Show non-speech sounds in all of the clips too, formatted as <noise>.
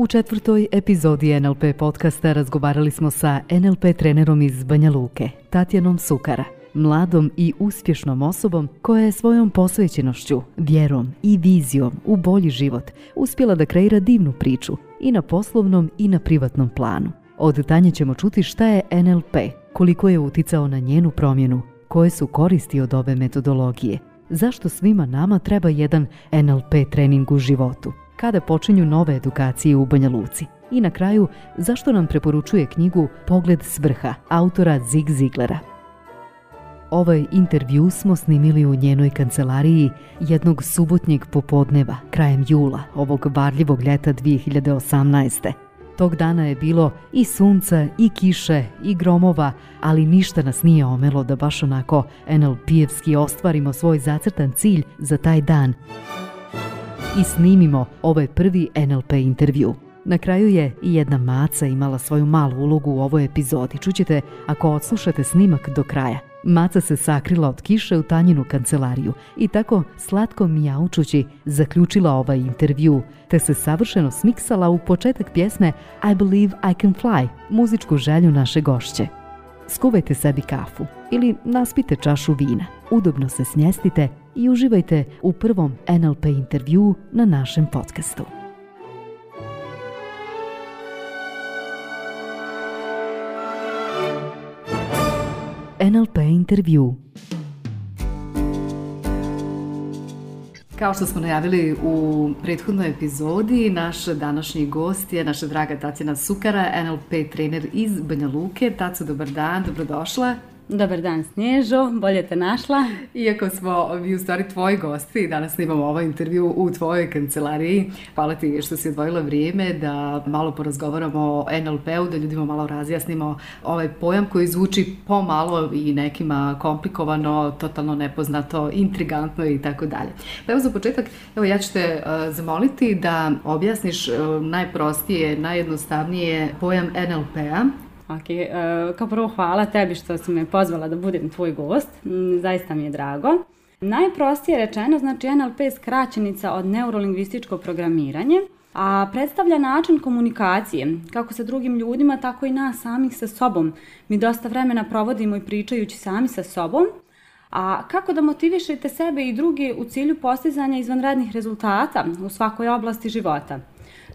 U četvrtoj epizodi NLP podcasta razgovarali smo sa NLP trenerom iz Banja Luke, Tatjanom Sukara, mladom i uspješnom osobom koja je svojom posvećenošću, vjerom i vizijom u bolji život uspjela da kreira divnu priču i na poslovnom i na privatnom planu. Od Tanje ćemo čuti šta je NLP, koliko je uticao na njenu promjenu, koje su koristi od ove metodologije, zašto svima nama treba jedan NLP trening u životu kada počinju nove edukacije u Banja Luci. I na kraju, zašto nam preporučuje knjigu Pogled s vrha, autora Zig Ziglera. Ovaj intervju smo snimili u njenoj kancelariji jednog subotnjeg popodneva, krajem jula, ovog varljivog ljeta 2018. Tog dana je bilo i sunca, i kiše, i gromova, ali ništa nas nije omelo da baš onako NLP-evski ostvarimo svoj zacrtan cilj za taj dan i snimimo ovaj prvi NLP intervju. Na kraju je i jedna maca imala svoju malu ulogu u ovoj epizodi. Čućete ako odslušate snimak do kraja. Maca se sakrila od kiše u tanjinu kancelariju i tako slatko mijaučući zaključila ovaj intervju, te se savršeno smiksala u početak pjesme I Believe I Can Fly, muzičku želju naše gošće. Skuvajte sebi kafu ili naspite čašu vina, udobno se smjestite i uživajte u prvom NLP intervju na našem podcastu. NLP intervju Kao što smo najavili u prethodnoj epizodi, naš današnji gost je naša draga Tatjana Sukara, NLP trener iz Banja Luke. Taco, dobar dan, dobrodošla. Dobar dan Snježo, bolje te našla. Iako smo mi u stvari tvoji gosti, danas snimamo ovaj intervju u tvojoj kancelariji. Hvala ti što si odvojila vrijeme da malo porazgovaramo o NLP-u, da ljudima malo razjasnimo ovaj pojam koji zvuči pomalo i nekima komplikovano, totalno nepoznato, intrigantno i tako dalje. Pa evo za početak, evo ja ću te uh, zamoliti da objasniš uh, najprostije, najjednostavnije pojam NLP-a Ok, uh, e, kao prvo hvala tebi što si me pozvala da budem tvoj gost, mm, zaista mi je drago. Najprostije rečeno, znači NLP je skraćenica od neurolingvističko programiranje, a predstavlja način komunikacije, kako sa drugim ljudima, tako i nas samih sa sobom. Mi dosta vremena provodimo i pričajući sami sa sobom, a kako da motivišete sebe i druge u cilju postizanja izvanrednih rezultata u svakoj oblasti života.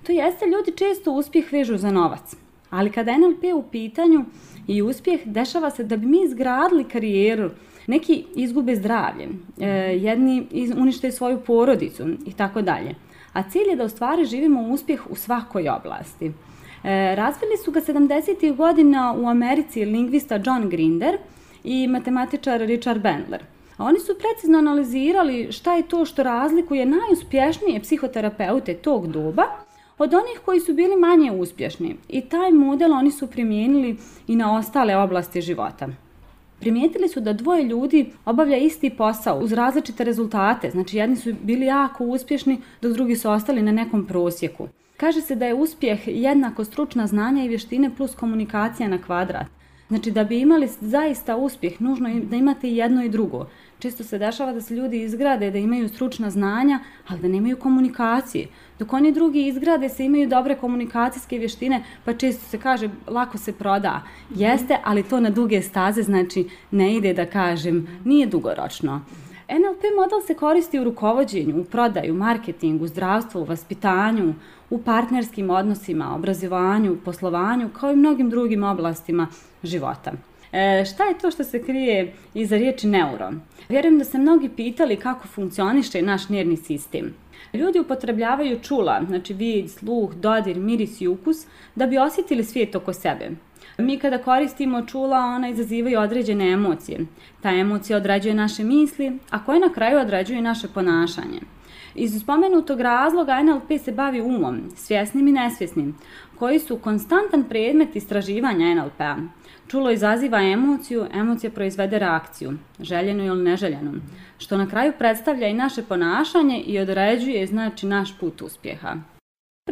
To jeste, ljudi često uspjeh vežu za novac. Ali kada NLP u pitanju i uspjeh, dešava se da bi mi izgradili karijeru, neki izgube zdravlje, e, jedni unište svoju porodicu i tako dalje. A cilj je da u stvari živimo uspjeh u svakoj oblasti. E, razvili su ga 70. godina u Americi lingvista John Grinder i matematičar Richard Bandler. A oni su precizno analizirali šta je to što razlikuje najuspješnije psihoterapeute tog doba od onih koji su bili manje uspješni i taj model oni su primijenili i na ostale oblasti života. Primijetili su da dvoje ljudi obavlja isti posao uz različite rezultate, znači jedni su bili jako uspješni dok drugi su ostali na nekom prosjeku. Kaže se da je uspjeh jednako stručna znanja i vještine plus komunikacija na kvadrat. Znači da bi imali zaista uspjeh, nužno je da imate i jedno i drugo. Često se dešava da se ljudi izgrade da imaju stručna znanja, ali da nemaju komunikacije. Dok oni drugi izgrade se imaju dobre komunikacijske vještine, pa često se kaže lako se proda. Jeste, ali to na duge staze, znači ne ide da kažem, nije dugoročno. NLP model se koristi u rukovodđenju, u prodaju, marketingu, zdravstvu, u vaspitanju, u partnerskim odnosima, obrazovanju, poslovanju, kao i mnogim drugim oblastima života. E, šta je to što se krije iza riječi neuron? Vjerujem da se mnogi pitali kako funkcioniše naš nervni sistem. Ljudi upotrebljavaju čula, znači vid, sluh, dodir, miris i ukus, da bi osjetili svijet oko sebe. Mi kada koristimo čula, ona izazivaju određene emocije. Ta emocija odrađuje naše misli, a koje na kraju odrađuju naše ponašanje. Iz spomenutog razloga NLP se bavi umom, svjesnim i nesvjesnim, koji su konstantan predmet istraživanja NLP-a. Čulo izaziva emociju, emocija proizvede reakciju, željenu ili neželjenu, što na kraju predstavlja i naše ponašanje i određuje znači naš put uspjeha.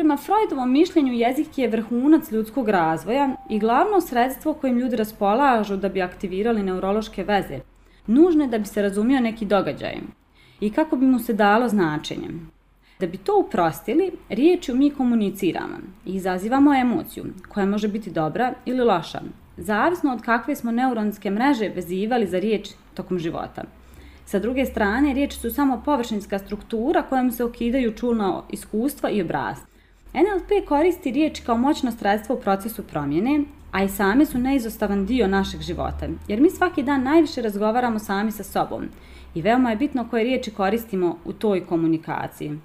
Prema Freudovom mišljenju jezik je vrhunac ljudskog razvoja i glavno sredstvo kojim ljudi raspolažu da bi aktivirali neurološke veze, nužne da bi se razumio neki događaj i kako bi mu se dalo značenje. Da bi to uprostili, riječju mi komuniciramo i izazivamo emociju koja može biti dobra ili loša, zavisno od kakve smo neuronske mreže vezivali za riječ tokom života. Sa druge strane, riječi su samo površinska struktura kojom se okidaju čulna iskustva i obrast. NLP koristi riječ kao moćno sredstvo u procesu promjene, a i same su neizostavan dio našeg života, jer mi svaki dan najviše razgovaramo sami sa sobom i veoma je bitno koje riječi koristimo u toj komunikaciji.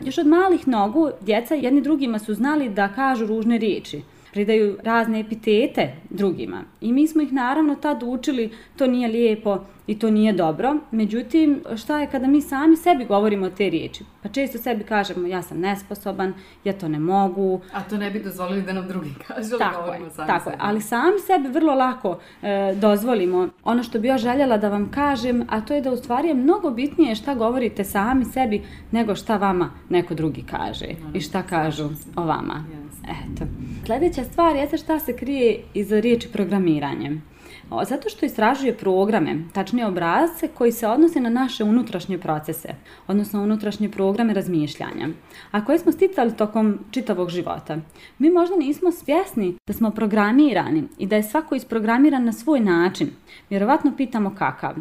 Još od malih nogu, djeca jedni drugima su znali da kažu ružne riječi, pridaju razne epitete drugima. I mi smo ih naravno tad učili, to nije lijepo i to nije dobro. Međutim, šta je kada mi sami sebi govorimo te riječi? Pa često sebi kažemo ja sam nesposoban, ja to ne mogu. A to ne bi dozvolili da nam drugi <laughs> kažu, tako govorimo sami Tako sebi. je, ali sami sebi vrlo lako e, dozvolimo. Ono što bi ja željela da vam kažem, a to je da u stvari je mnogo bitnije šta govorite sami sebi nego šta vama neko drugi kaže no, i šta kažu o vama. Eto. Sljedeća stvar je šta se krije iza riječi programiranje. Zato što istražuje programe, tačnije obrazce koji se odnose na naše unutrašnje procese, odnosno unutrašnje programe razmišljanja, a koje smo sticali tokom čitavog života. Mi možda nismo svjesni da smo programirani i da je svako isprogramiran na svoj način. Vjerovatno pitamo kakav.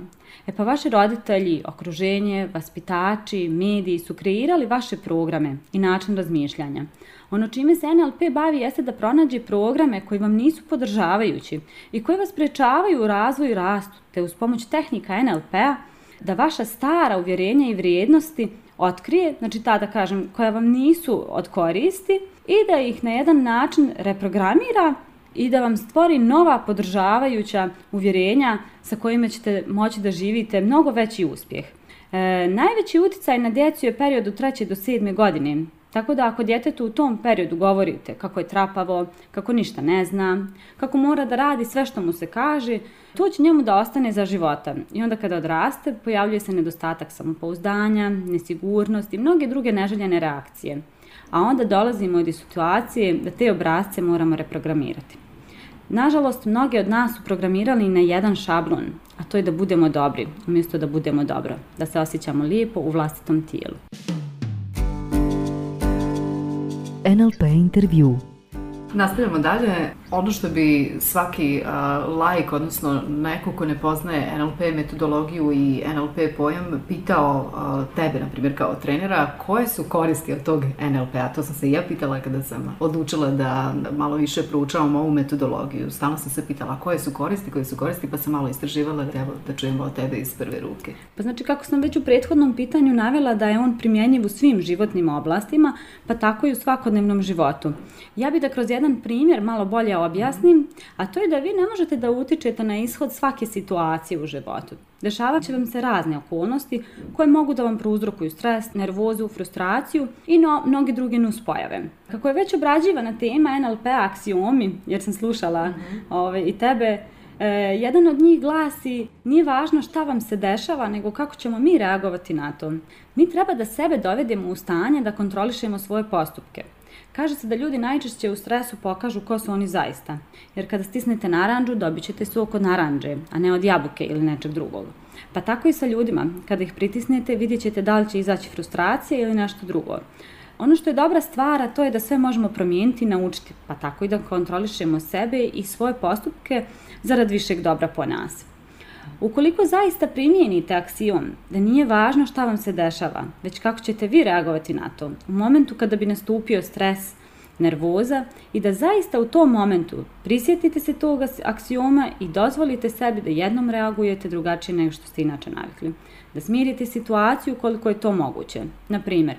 E pa vaši roditelji, okruženje, vaspitači, mediji su kreirali vaše programe i način razmišljanja. Ono čime se NLP bavi jeste da pronađe programe koji vam nisu podržavajući i koji vas prečavaju u razvoju i rastu, te uz pomoć tehnika NLP-a da vaša stara uvjerenja i vrijednosti otkrije, znači ta da kažem, koja vam nisu od koristi i da ih na jedan način reprogramira i da vam stvori nova podržavajuća uvjerenja sa kojima ćete moći da živite mnogo veći uspjeh. E, najveći uticaj na djecu je period od 3. do 7. godine, Tako da ako djetetu u tom periodu govorite kako je trapavo, kako ništa ne zna, kako mora da radi sve što mu se kaže, to će njemu da ostane za života. I onda kada odraste, pojavljuje se nedostatak samopouzdanja, nesigurnost i mnoge druge neželjene reakcije. A onda dolazimo do situacije da te obrazce moramo reprogramirati. Nažalost, mnogi od nas su programirali na jedan šablon, a to je da budemo dobri, umjesto da budemo dobro, da se osjećamo lijepo u vlastitom tijelu. NLP intervju. Nastavljamo dalje. Ono što bi svaki uh, lajk, odnosno neko ko ne poznaje NLP metodologiju i NLP pojam, pitao uh, tebe, na primjer, kao trenera, koje su koristi od tog NLP-a? To sam se i ja pitala kada sam odlučila da malo više proučavam ovu metodologiju. Stalno sam se pitala koje su koristi, koje su koristi, pa sam malo istraživala da, da čujemo od tebe iz prve ruke. Pa znači, kako sam već u prethodnom pitanju navela da je on primjenjiv u svim životnim oblastima, pa tako i u svakodnevnom životu. Ja bih da kroz jedan primjer malo bolje objasnim, a to je da vi ne možete da utičete na ishod svake situacije u životu. Dešavat će vam se razne okolnosti koje mogu da vam prouzrokuju stres, nervozu, frustraciju i no, mnogi druge nuspojave. Kako je već obrađivana tema NLP aksiomi, jer sam slušala mm -hmm. ove, i tebe, E, jedan od njih glasi, nije važno šta vam se dešava, nego kako ćemo mi reagovati na to. Mi treba da sebe dovedemo u stanje da kontrolišemo svoje postupke. Kaže se da ljudi najčešće u stresu pokažu ko su oni zaista. Jer kada stisnete naranđu, dobit ćete sok od naranđe, a ne od jabuke ili nečeg drugog. Pa tako i sa ljudima. Kada ih pritisnete, vidjet ćete da li će izaći frustracija ili nešto drugo. Ono što je dobra stvar, to je da sve možemo promijeniti i naučiti, pa tako i da kontrolišemo sebe i svoje postupke zarad višeg dobra po nas. Ukoliko zaista primijenite aksijom da nije važno šta vam se dešava, već kako ćete vi reagovati na to, u momentu kada bi nastupio stres, nervoza i da zaista u tom momentu prisjetite se tog aksioma i dozvolite sebi da jednom reagujete drugačije nego što ste inače navikli. Da smirite situaciju koliko je to moguće. Na primjer,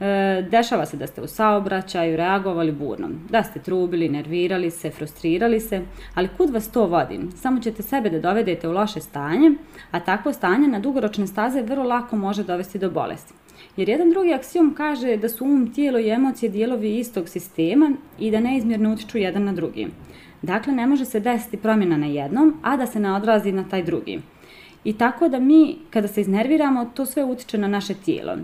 E, dešava se da ste u saobraćaju reagovali burno, da ste trubili, nervirali se, frustrirali se, ali kud vas to vodi? Samo ćete sebe da dovedete u loše stanje, a takvo stanje na dugoročne staze vrlo lako može dovesti do bolesti. Jer jedan drugi aksijom kaže da su um, tijelo i emocije dijelovi istog sistema i da neizmjerno utiču jedan na drugi. Dakle, ne može se desiti promjena na jednom, a da se ne odrazi na taj drugi. I tako da mi, kada se iznerviramo, to sve utiče na naše tijelo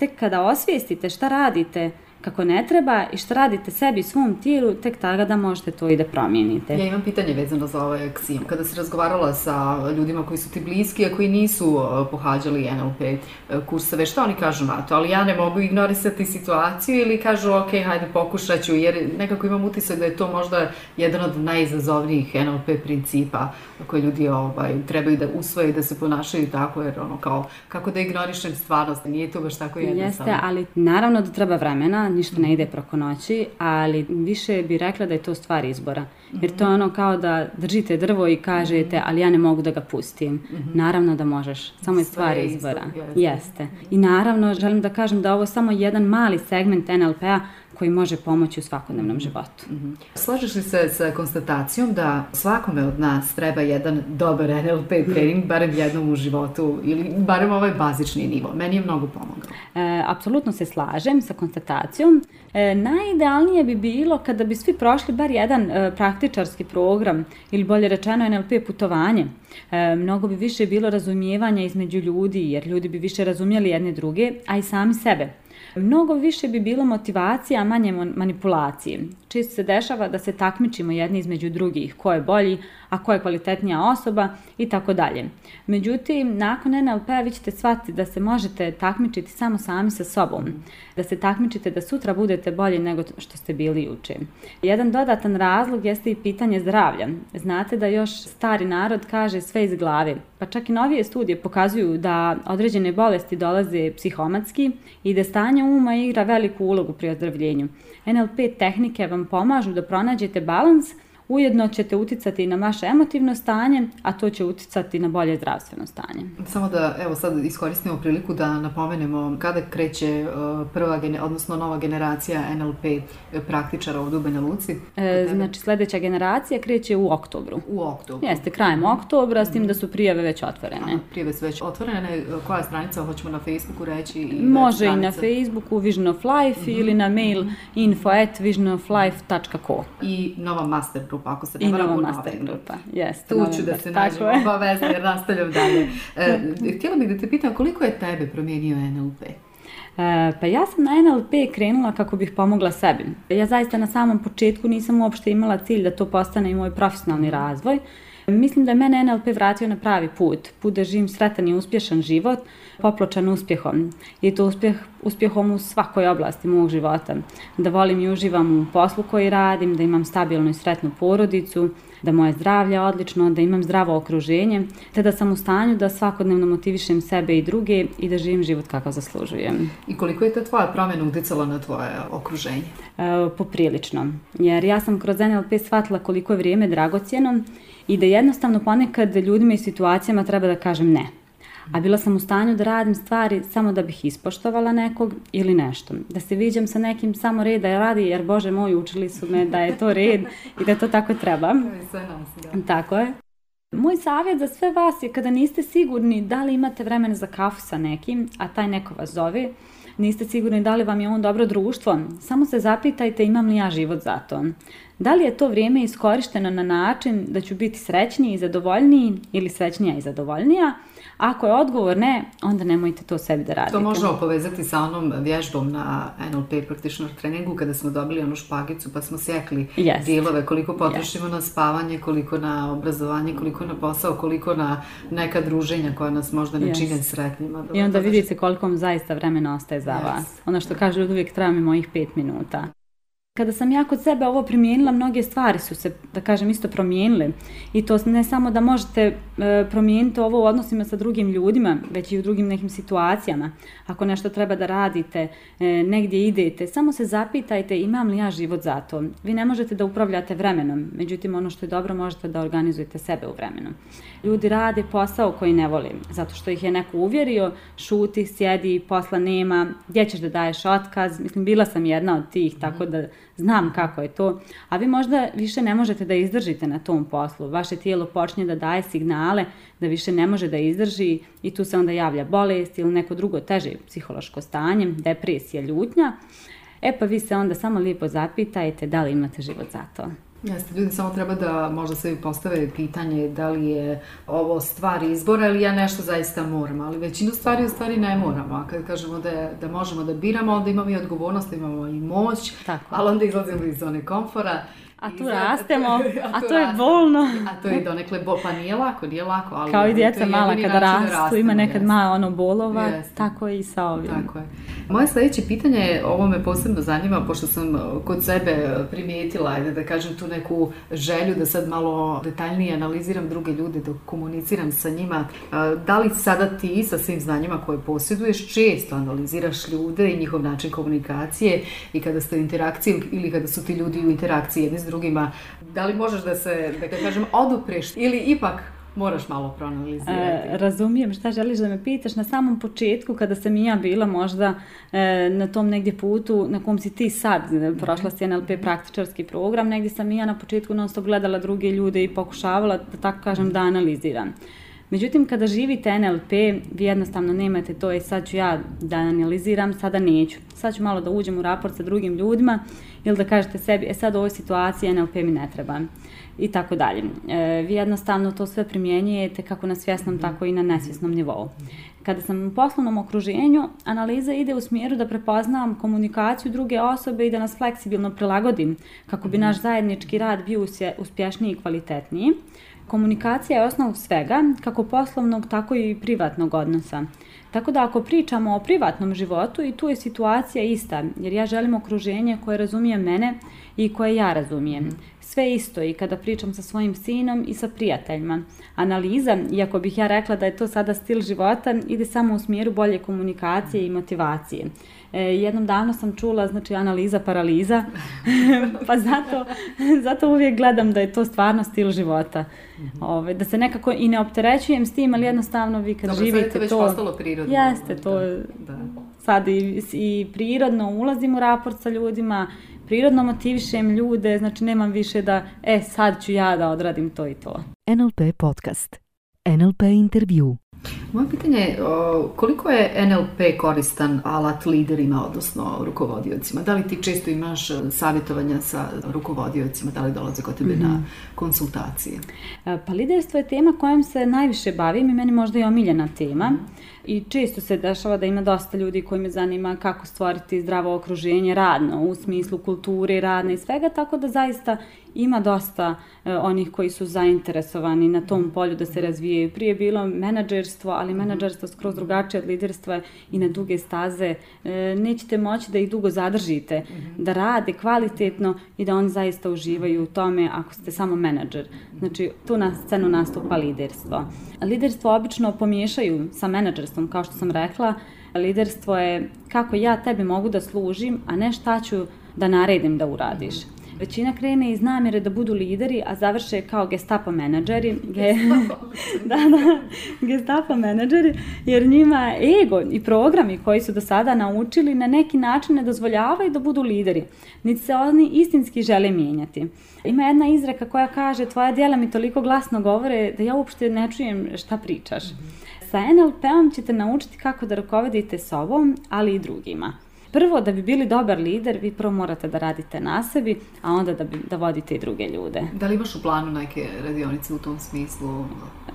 tek kada osvijestite šta radite kako ne treba i što radite sebi i svom tijelu, tek tada da možete to i da promijenite. Ja imam pitanje vezano za ovaj aksijom. Kada si razgovarala sa ljudima koji su ti bliski, a koji nisu uh, pohađali NLP uh, kurseve, šta oni kažu na to? Ali ja ne mogu ignorisati situaciju ili kažu, ok, hajde pokušat ću, jer nekako imam utisak da je to možda jedan od najizazovnijih NLP principa koje ljudi ovaj, trebaju da usvoje i da se ponašaju tako, jer ono kao, kako da ignorišem stvarnost, nije to baš tako jednostavno. Jeste, ali naravno da treba vremena, ništa ne ide preko noći, ali više bi rekla da je to stvar izbora. Jer to je ono kao da držite drvo i kažete, ali ja ne mogu da ga pustim. Naravno da možeš, samo je stvar izbora. Jeste. I naravno želim da kažem da ovo samo jedan mali segment NLP-a koji može pomoći u svakodnevnom -hmm. životu. Mm -hmm. Slažeš li se sa konstatacijom da svakome od nas treba jedan dobar NLP trening, barem jednom u životu, ili barem ovaj bazični nivo? Meni je mnogo pomogao. E, apsolutno se slažem sa konstatacijom. E, najidealnije bi bilo kada bi svi prošli bar jedan e, praktičarski program ili bolje rečeno NLP putovanje. E, mnogo bi više bilo razumijevanja između ljudi jer ljudi bi više razumjeli jedne druge, a i sami sebe. Mnogo više bi bilo motivacija, a manje manipulacije. Često se dešava da se takmičimo jedni između drugih, ko je bolji, a ko je kvalitetnija osoba i tako dalje. Međutim, nakon NLP p-a vi ćete shvatiti da se možete takmičiti samo sami sa sobom. Da se takmičite da sutra budete bolji nego što ste bili juče. Jedan dodatan razlog jeste i pitanje zdravlja. Znate da još stari narod kaže sve iz glave. Pa čak i novije studije pokazuju da određene bolesti dolaze psihomatski i da stanje uma igra veliku ulogu pri ozdravljenju. NLP tehnike vam pomažu da pronađete balans Ujedno ćete uticati na vaše emotivno stanje, a to će uticati na bolje zdravstveno stanje. Samo da, evo sad iskoristimo priliku da napomenemo kada kreće uh, prva, odnosno nova generacija NLP praktičara ovdje u Banja Luci. E, znači sljedeća generacija kreće u oktobru. U oktobru. Jeste, krajem oktobra, s tim da su prijave već otvorene. Aha, prijave su već otvorene. Koja stranica hoćemo na Facebooku reći? I Može i na Facebooku Vision of Life mm -hmm. ili na mail info at visionoflife.co. I nova master grupa, ako se ne vara u master grupa. Jeste. Tu ću da se nađemo obavezno jer nastavljam dalje. <laughs> E, htjela bih da te pitam koliko je tebe promijenio NLP? E, pa ja sam na NLP krenula kako bih pomogla sebi. Ja zaista na samom početku nisam uopšte imala cilj da to postane i moj profesionalni razvoj. Mislim da je mene NLP vratio na pravi put. Put da živim sretan i uspješan život, popločan uspjehom. I to uspjeh, uspjehom u svakoj oblasti mog života. Da volim i uživam u poslu koji radim, da imam stabilnu i sretnu porodicu, da moje zdravlje je odlično, da imam zdravo okruženje, te da sam u stanju da svakodnevno motivišem sebe i druge i da živim život kakav zaslužujem. I koliko je ta tvoja promjena uticala na tvoje okruženje? E, poprilično. Jer ja sam kroz NLP shvatila koliko je vrijeme dragocjeno i da jednostavno ponekad ljudima i situacijama treba da kažem ne. A bila sam u stanju da radim stvari samo da bih ispoštovala nekog ili nešto. Da se viđam sa nekim samo reda i radi, jer Bože moj, učili su me da je to red i da to tako treba. <laughs> Tako je. Moj savjet za sve vas je kada niste sigurni da li imate vremena za kafu sa nekim, a taj neko vas zove, niste sigurni da li vam je on dobro društvo, samo se zapitajte imam li ja život za to. Da li je to vrijeme iskorišteno na način da ću biti srećniji i zadovoljniji ili srećnija i zadovoljnija? Ako je odgovor ne, onda nemojte to sebi da radite. To možemo povezati sa onom vježbom na NLP practitioner treningu kada smo dobili onu špagicu pa smo sjekli yes. dijelove koliko potrošimo yes. na spavanje, koliko na obrazovanje, koliko na posao, koliko na neka druženja koja nas možda ne yes. čine sretnima. I onda vidite koliko vam zaista vremena ostaje za yes. vas. Ono što kaže uvijek treba mi mojih pet minuta. Kada sam ja kod sebe ovo primijenila, mnoge stvari su se, da kažem, isto promijenile. I to ne samo da možete e, promijeniti ovo u odnosima sa drugim ljudima, već i u drugim nekim situacijama. Ako nešto treba da radite, e, negdje idete, samo se zapitajte imam li ja život za to. Vi ne možete da upravljate vremenom, međutim ono što je dobro možete da organizujete sebe u vremenu. Ljudi rade posao koji ne vole, zato što ih je neko uvjerio, šuti, sjedi, posla nema, gdje ćeš da daješ otkaz. Mislim, bila sam jedna od tih, tako da znam kako je to, a vi možda više ne možete da izdržite na tom poslu. Vaše tijelo počne da daje signale da više ne može da izdrži i tu se onda javlja bolest ili neko drugo teže psihološko stanje, depresija, ljutnja. E pa vi se onda samo lijepo zapitajte da li imate život za to. Jeste, ljudi samo treba da možda se postave pitanje da li je ovo stvar izbora ili ja nešto zaista moram, ali većinu stvari u stvari ne moramo, a kad kažemo da, je, da možemo da biramo, onda imamo i odgovornost, imamo i moć, Tako. ali onda izlazimo iz zone komfora. A tu I rastemo, <laughs> a tu to je bolno. A to je donekle, bo, pa nije lako, nije lako, ali... Kao i djeca je mala kada da rastu, ima rastemo, nekad jeste. malo ono bolova, Jeste. tako i sa ovim. Tako je. Moje sljedeće pitanje je, ovo me posebno zanima, pošto sam e, kod sebe primijetila, ajde da kažem tu neku želju da sad malo detaljnije analiziram druge ljude, da komuniciram sa njima. E, da li sada ti sa svim znanjima koje posjeduješ često analiziraš ljude i njihov način komunikacije i kada ste u interakciji ili kada su ti ljudi u interakciji jedni s drugima, da li možeš da se, da kažem, odupreš ili ipak moraš malo proanalizirati? E, razumijem šta želiš da me pitaš. Na samom početku, kada sam i ja bila možda e, na tom negdje putu na kom si ti sad, e, prošla si NLP praktičarski program, negdje sam i ja na početku non stop gledala druge ljude i pokušavala, da tako kažem, da analiziram. Međutim, kada živite NLP, vi jednostavno nemate to, i sad ću ja da analiziram, sada neću. Sad ću malo da uđem u raport sa drugim ljudima ili da kažete sebi, e sad u ovoj situaciji NLP mi ne treba i tako dalje. E, vi jednostavno to sve primjenjujete kako na svjesnom, tako i na nesvjesnom nivou. Kada sam u poslovnom okruženju, analiza ide u smjeru da prepoznavam komunikaciju druge osobe i da nas fleksibilno prilagodim kako bi naš zajednički rad bio uspješniji i kvalitetniji. Komunikacija je osnov svega, kako poslovnog, tako i privatnog odnosa. Tako da ako pričamo o privatnom životu i tu je situacija ista, jer ja želim okruženje koje razumije mene i koje ja razumijem. Sve isto i kada pričam sa svojim sinom i sa prijateljima. Analiza, iako bih ja rekla da je to sada stil života, ide samo u smjeru bolje komunikacije i motivacije. E, jednom davno sam čula, znači, analiza paraliza, <laughs> pa zato, zato uvijek gledam da je to stvarno stil života. Ove, da se nekako i ne opterećujem s tim, ali jednostavno vi kad Dobro, sad je to živite već to... postalo prirodno. Jeste, to Da, je da. sad i, i prirodno ulazim u raport sa ljudima, prirodno motivišem ljude, znači nemam više da, e, sad ću ja da odradim to i to. NLP podcast. NLP intervju. Moje pitanje je koliko je NLP koristan alat liderima, odnosno rukovodiocima? Da li ti često imaš e, savjetovanja sa rukovodiocima, da li dolaze kod tebe na konsultacije? E, Pa liderstvo je tema kojom se najviše bavim i meni možda i omiljena tema. I često se dešava da ima dosta ljudi koji me zanima kako stvoriti zdravo okruženje radno, u smislu kulture, radne i svega, tako da zaista ima dosta e, onih koji su zainteresovani na tom polju da se razvijaju. Prije je bilo menadžerstvo, ali menadžerstvo skroz drugačije od liderstva i na duge staze. E, nećete moći da ih dugo zadržite, da rade kvalitetno i da oni zaista uživaju u tome ako ste samo menadžer. Znači, tu na scenu nastupa liderstvo. Liderstvo obično pomiješaju sa menadžerstvom, kao što sam rekla. Liderstvo je kako ja tebi mogu da služim, a ne šta ću da naredim da uradiš. Većina krene iz namjere da budu lideri, a završe kao gestapo menadžeri. Ge... <laughs> da, da, gestapo menadžeri, jer njima ego i programi koji su do sada naučili na neki način ne dozvoljavaju da budu lideri, niti se oni istinski žele mijenjati. Ima jedna izreka koja kaže, tvoja djela mi toliko glasno govore da ja uopšte ne čujem šta pričaš. Sa NLP-om ćete naučiti kako da rukovodite sobom, ali i drugima. Prvo, da bi bili dobar lider, vi prvo morate da radite na sebi, a onda da, bi, da vodite i druge ljude. Da li imaš u planu neke radionice u tom smislu?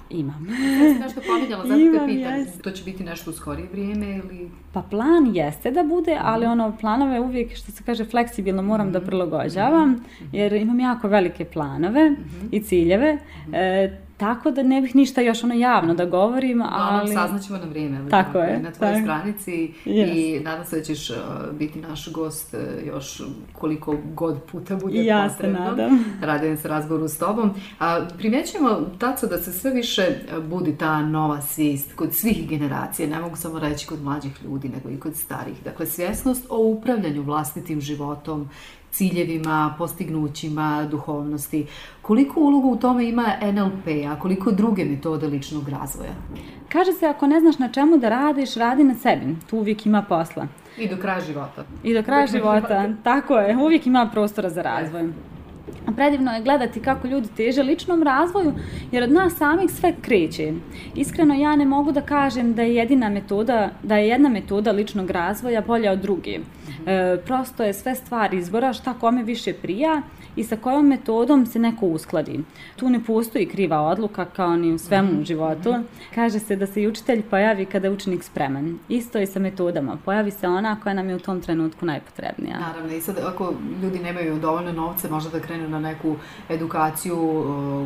Imam. Ja sam nešto pominjala, zato te Imam, pitam. jes. To će biti nešto u skorije vrijeme ili... Pa plan jeste da bude, ali ono planove uvijek što se kaže fleksibilno moram da prilagođavam, jer imam jako velike planove i ciljeve, e, tako da ne bih ništa još ono javno da govorim, Ali... ali... Saznaćemo na vrijeme. Tako je, Na tvojoj tako. stranici Yes. i nadam se da ćeš uh, biti naš gost uh, još koliko god puta bude I ja se potrebno. nadam. <laughs> Radim se razgovoru s tobom. A, primjećujemo, Taco, da se sve više uh, budi ta nova svijest kod svih generacija, ne mogu samo reći kod mlađih ljudi, nego i kod starih. Dakle, svjesnost o upravljanju vlastitim životom, ciljevima, postignućima, duhovnosti. Koliko ulogu u tome ima NLP, a koliko druge metode ličnog razvoja? Kaže se ako ne znaš na čemu da radiš, radi na sebi, tu uvijek ima posla. I do kraja života. I do kraja života, života. tako je, uvijek ima prostora za razvoj. A Predivno je gledati kako ljudi teže ličnom razvoju, jer od nas samih sve kreće. Iskreno ja ne mogu da kažem da je jedina metoda, da je jedna metoda ličnog razvoja bolja od druge. E, prosto je sve stvar izbora šta kome više prija i sa kojom metodom se neko uskladi. Tu ne postoji kriva odluka kao ni u svemu u životu. Kaže se da se i učitelj pojavi kada je učenik spreman. Isto i sa metodama. Pojavi se ona koja nam je u tom trenutku najpotrebnija. Naravno, i sad ako ljudi nemaju dovoljno novce, možda da krenu na neku edukaciju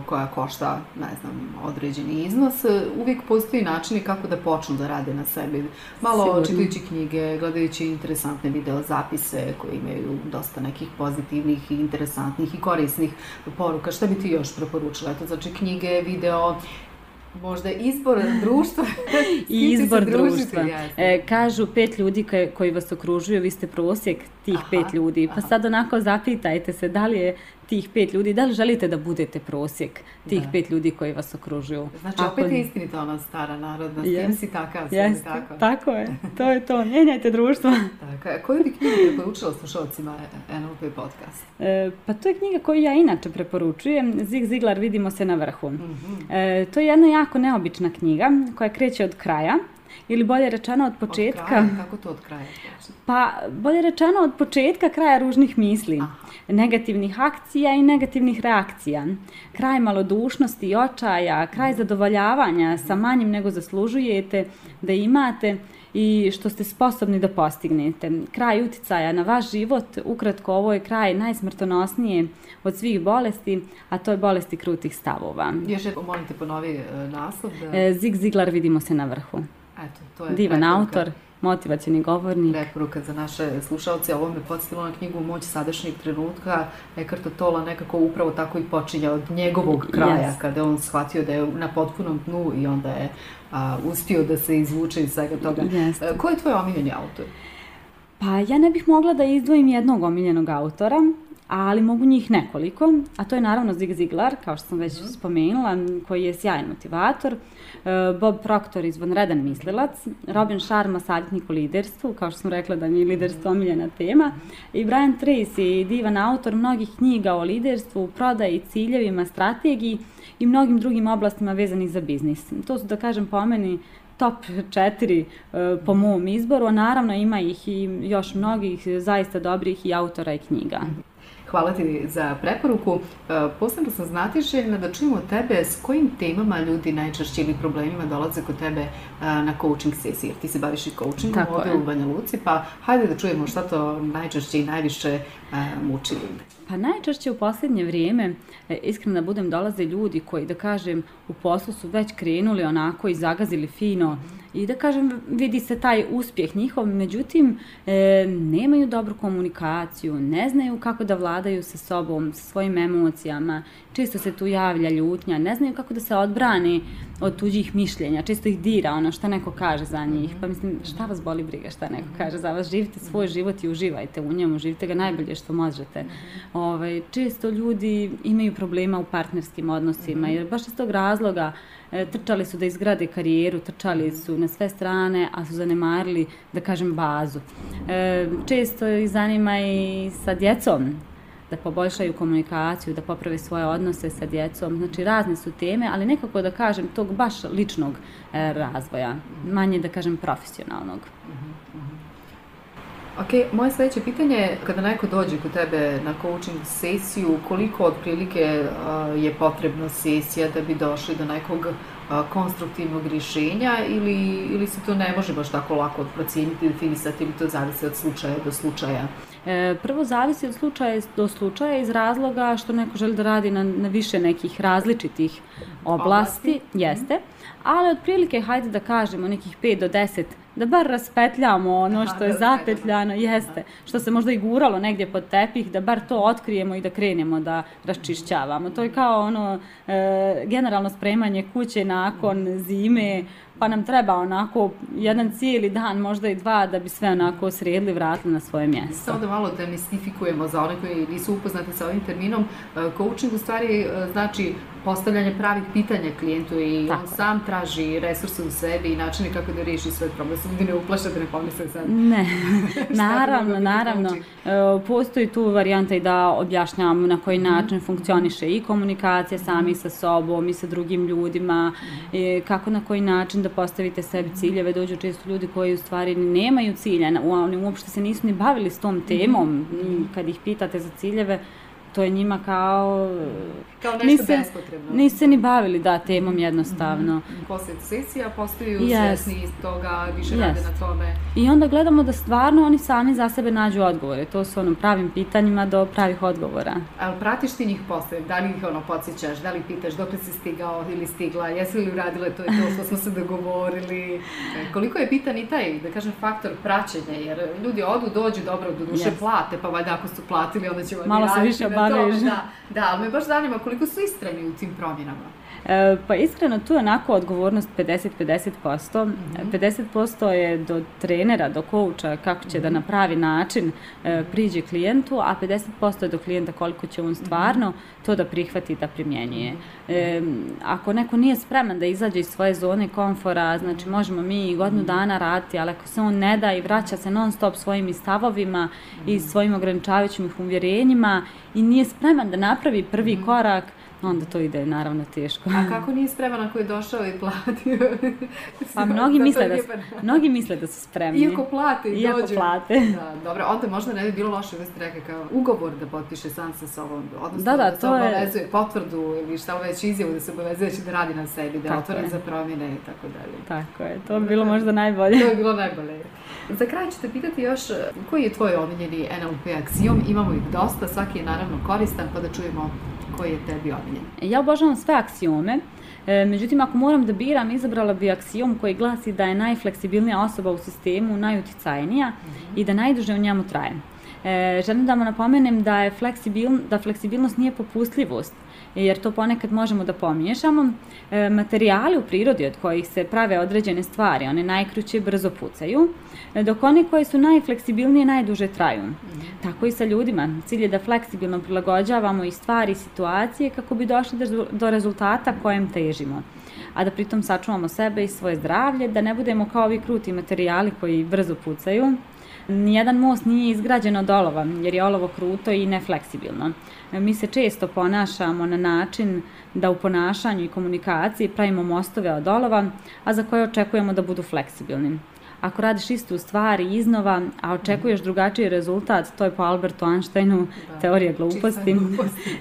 koja košta, ne znam, određeni iznos, uvijek postoji načini kako da počnu da rade na sebi. Malo Sigurno. čitajući knjige, gledajući interesantne video zapise koji imaju dosta nekih pozitivnih i interesantnih i korisnih poruka. Šta bi ti još preporučila? Eto, znači knjige, video, možda izbor društva. <laughs> I izbor društva. E, kažu pet ljudi koji, koji vas okružuju, vi ste prosjek tih Aha, pet ljudi. Pa aha. sad onako zapitajte se da li je tih pet ljudi, da li želite da budete prosjek tih Da. pet ljudi koji vas okružuju. Znači, Ako- opet je istinita ona stara narodna, s Jest. si takav, sve Jeste, tako. tako je, to je to, mijenjajte društvo. <laughs> Tako, koju bi knjigu preporučila slušalcima NLP podcast? E, pa to je knjiga koju ja inače preporučujem, Zig Ziglar Vidimo se na vrhu. Mhm. E, to je jedna jako neobična knjiga koja kreće od kraja, ili bolje rečeno od početka. Od kraja, kako to od kraja? Pa, bolje rečeno, od početka kraja ružnih misli, Aha. negativnih akcija i negativnih reakcija, kraj malodušnosti i očaja, kraj zadovoljavanja sa manjim nego zaslužujete da imate i što ste sposobni da postignete. Kraj uticaja na vaš život, ukratko ovo je kraj najsmrtonosnije od svih bolesti, a to je bolesti krutih stavova. Još jednom, molim te ponovi e, naslov da... E, Zig Ziglar vidimo se na vrhu. Eto, to je Divan preporuka- autor, motivacijni govornik. Preporuka za naše slušalce, ovo me podsjetilo na knjigu Moć sadašnjeg trenutka. Eckhart Tolle nekako upravo tako i počinja od njegovog kraja, Yes. kada on shvatio da je na potpunom dnu i onda je a, uspio da se izvuče iz svega toga. E, Ko je tvoj omiljeni autor? Pa ja ne bih mogla da izdvojim jednog omiljenog autora, ali mogu njih nekoliko, a to je naravno Zig Ziglar, kao što sam već spomenula, koji je sjajan motivator, e, Bob Proctor, izvanredan mislilac, Robin Sharma, savjetnik u liderstvu, kao što sam rekla da mi je liderstvo omiljena tema, i Brian Tracy, divan autor mnogih knjiga o liderstvu, prodaji, ciljevima, strategiji i mnogim drugim oblastima vezanih za biznis. To su, da kažem, po meni top 4 po mom izboru, a naravno ima ih i još mnogih zaista dobrih i autora i knjiga. Hvala ti za preporuku. E, Posebno sam znatiželjna da čujemo od tebe s kojim temama ljudi najčešće ili problemima dolaze kod tebe e, na coaching sesiji. Ti se baviš i coachingom Tako ovdje je. u Banja Luci, pa hajde da čujemo šta to najčešće i najviše e, muči ljude. Pa najčešće u posljednje vrijeme, iskreno da budem, dolaze ljudi koji, da kažem, u poslu su već krenuli onako i zagazili fino i da kažem, vidi se taj uspjeh njihov, međutim, e, nemaju dobru komunikaciju, ne znaju kako da vladaju sa sobom, sa svojim emocijama, često se tu javlja ljutnja, ne znaju kako da se odbrane od tuđih mišljenja, često ih dira ono što neko kaže za njih, pa mislim, šta vas boli briga šta neko kaže za vas, živite svoj život i uživajte u njemu, živite ga najbolje što možete. Ovaj, često ljudi imaju problema u partnerskim odnosima, jer baš iz tog razloga E, trčali su da izgrade karijeru, trčali su na sve strane, a su zanemarili, da kažem, bazu. E, često ih zanima i sa djecom, da poboljšaju komunikaciju, da poprave svoje odnose sa djecom. Znači razne su teme, ali nekako da kažem tog baš ličnog e, razvoja, manje da kažem profesionalnog. Mhm. Ok, moje sljedeće pitanje je kada neko dođe kod tebe na coaching sesiju, koliko otprilike je potrebno sesija da bi došli do nekog konstruktivnog rješenja ili, ili se to ne može baš tako lako procijeniti, definisati ili to zavisi od slučaja do slučaja? E, prvo zavisi od slučaja do slučaja iz razloga što neko želi da radi na, na više nekih različitih oblasti, Oblasti. jeste, ali otprilike hajde da kažemo nekih 5 do 10 da bar raspetljamo ono što je zapetljano, jeste, što se možda i guralo negdje pod tepih, da bar to otkrijemo i da krenemo da raščišćavamo. To je kao ono e, generalno spremanje kuće nakon zime, pa nam treba onako jedan cijeli dan, možda i dva, da bi sve onako sredili, vratili na svoje mjesto. Samo da malo demistifikujemo za one koji nisu upoznati sa ovim terminom, e, coaching u stvari e, znači postavljanje pravih pitanja klijentu i Tako on je. sam traži resurse u sebi i načine kako da riješi svoj problem. Sam ne uplaše da ne pomisle sad. Ne, <laughs> naravno, naravno. coaching? E, Postoji tu varijanta i da objašnjavamo na koji način funkcioniše i komunikacija sami sa sobom i sa drugim ljudima, e, kako na koji način da postavite sebi ciljeve. Dođu često ljudi koji u stvari nemaju cilja, oni uopšte se nisu ni bavili s tom temom. Kad ih pitate za ciljeve, to je njima kao... Kao nešto nisu, bespotrebno. Nisu se ni bavili, da, temom jednostavno. Mm -hmm. Posle sesija postaju yes. svjesni iz toga, više yes. rade na tome. I onda gledamo da stvarno oni sami za sebe nađu odgovore. To su onom pravim pitanjima do pravih odgovora. Ali pratiš ti njih posle? Da li ih ono podsjećaš? Da li pitaš dok si stigao ili stigla? Jesi li uradile to i to što smo se dogovorili? E, koliko je pitan i taj, da kažem, faktor praćenja? Jer ljudi odu, dođu, dobro, do duše yes. plate, pa valjda ako su platili, onda će Malo se više obavežu. Da, da, ali me baš zanima koliko su istrani u tim promjenama. E, pa iskreno tu je onako odgovornost 50-50%. Mm -hmm. 50% je do trenera, do kouča kako će mm -hmm. da mhm. na pravi način e, priđe klijentu, a 50% je do klijenta koliko će on stvarno to da prihvati da primjenjuje. E, ako neko nije spreman da izađe iz svoje zone komfora, znači možemo mi godinu dana raditi, ali ako se on ne da i vraća se non stop svojim stavovima i svojim ograničavajućim uvjerenjima i nije spreman da napravi prvi korak, onda to ide naravno teško. A kako nije spreman ako je došao i platio? <laughs> pa mnogi misle, da su, mnogi misle da su spremni. Iako plate i Iako dođu. plate. Da, dobro, onda možda ne bi bilo loše uvesti reka kao ugovor da potpiše sam sa sobom. Odnosno da, da, da to se obavezuje je... potvrdu ili šta već izjavu da se obavezuje da da radi na sebi, da je za promjene i tako dalje. Tako je, to bi bilo možda najbolje. to bi bilo najbolje. Za kraj ću te pitati još koji je tvoj omiljeni NLP aksijom? Imamo ih dosta, svaki je naravno koristan, pa da čujemo koji je tebi omiljen? Ja obožavam sve aksiome, e, međutim ako moram da biram, izabrala bi aksijom koji glasi da je najfleksibilnija osoba u sistemu najuticajnija mm -hmm. i da najduže u njemu traje. E, želim da vam napomenem da je fleksibil, da fleksibilnost nije popustljivost, jer to ponekad možemo da pomiješamo. E, materijali u prirodi od kojih se prave određene stvari, one najkruće brzo pucaju, e, dok oni koji su najfleksibilnije najduže traju. Mm. Tako i sa ljudima. Cilj je da fleksibilno prilagođavamo i stvari i situacije kako bi došli do rezultata kojem težimo a da pritom sačuvamo sebe i svoje zdravlje, da ne budemo kao ovi kruti materijali koji brzo pucaju, Nijedan most nije izgrađen od olova, jer je olovo kruto i nefleksibilno. Mi se često ponašamo na način da u ponašanju i komunikaciji pravimo mostove od olova, a za koje očekujemo da budu fleksibilni ako radiš istu stvar iznova, a očekuješ drugačiji rezultat, to je po Albertu Einsteinu da, teorija gluposti.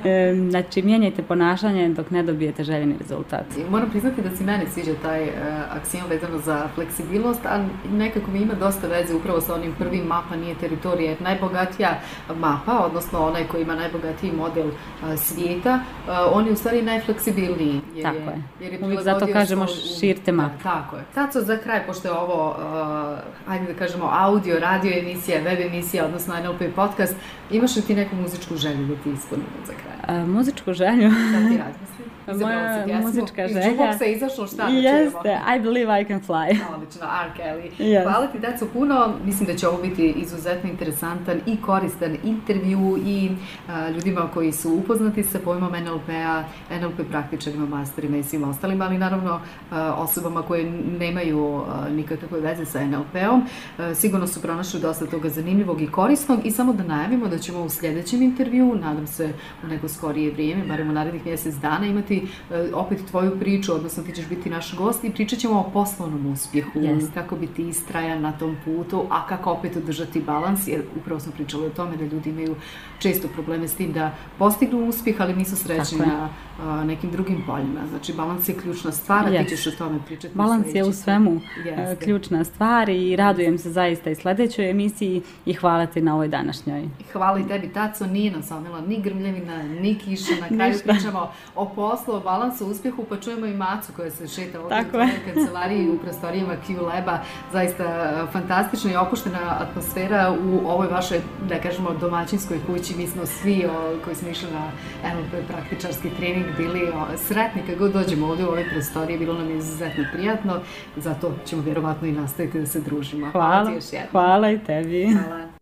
e, znači, mijenjajte ponašanje dok ne dobijete željeni rezultat. Moram priznati da se mene sviđa taj uh, aksijom vezano za fleksibilnost, a nekako mi ima dosta veze upravo sa onim prvim mapa nije teritorija. Najbogatija mapa, odnosno onaj koji ima najbogatiji model uh, svijeta, uh, on je u stvari najfleksibilniji. Jer tako je. Jer je Uvijek zato kažemo širte mapu. Da, tako je. Taco, za kraj, pošto je ovo uh, uh, ajde da kažemo, audio, radio emisija, web emisija, odnosno NLP podcast, imaš li ti neku muzičku želju da ti ispunimo za kraj? A, muzičku želju? Da ti razmisli. Moja muzička želja. Iz jukeboxa je izašlo šta da Jeste, I believe I can fly. <laughs> Odlično, R. Kelly. Yes. Hvala ti, deco, puno. Mislim da će ovo biti izuzetno interesantan i koristan intervju i a, ljudima koji su upoznati sa pojmom NLP-a, NLP praktičarima, masterima i svim ostalim, ali naravno a, osobama koje nemaju a, nikakve veze sa NLP-om. Sigurno su pronašli dosta toga zanimljivog i korisnog i samo da najavimo da ćemo u sljedećem intervju, nadam se u neko skorije vrijeme, barem u narednih mjesec dana, imati E, opet tvoju priču, odnosno ti ćeš biti naš gost i pričat ćemo o poslovnom uspjehu, yes. kako biti istrajan na tom putu, a kako opet održati balans, jer upravo smo pričali o tome da ljudi imaju često probleme s tim da postignu uspjeh, ali nisu srećni na a, nekim drugim poljima. Znači, balans je ključna stvar, a yes. ti ćeš o tome pričati. Balans je u svemu yes. ključna stvar i radujem se zaista i sljedećoj emisiji i hvala ti na ovoj današnjoj. Hvala i tebi, Taco, nije nas omila ni grmljevina, ni kiša, na kraju pričamo o poslu, o balansu, uspjehu, pa čujemo i Macu koja se šeta ovdje u tvojoj kancelariji u prostorijama Q Laba. Zaista fantastična i opuštena atmosfera u ovoj vašoj, da kažemo, domaćinskoj kući. Mi smo svi o, koji smo išli na NLP praktičarski trening bili o, sretni kad god dođemo ovdje u ove prostorije. Bilo nam je izuzetno prijatno, zato ćemo vjerovatno i nastaviti da se družimo. Hvala, hvala, hvala i tebi. Hvala.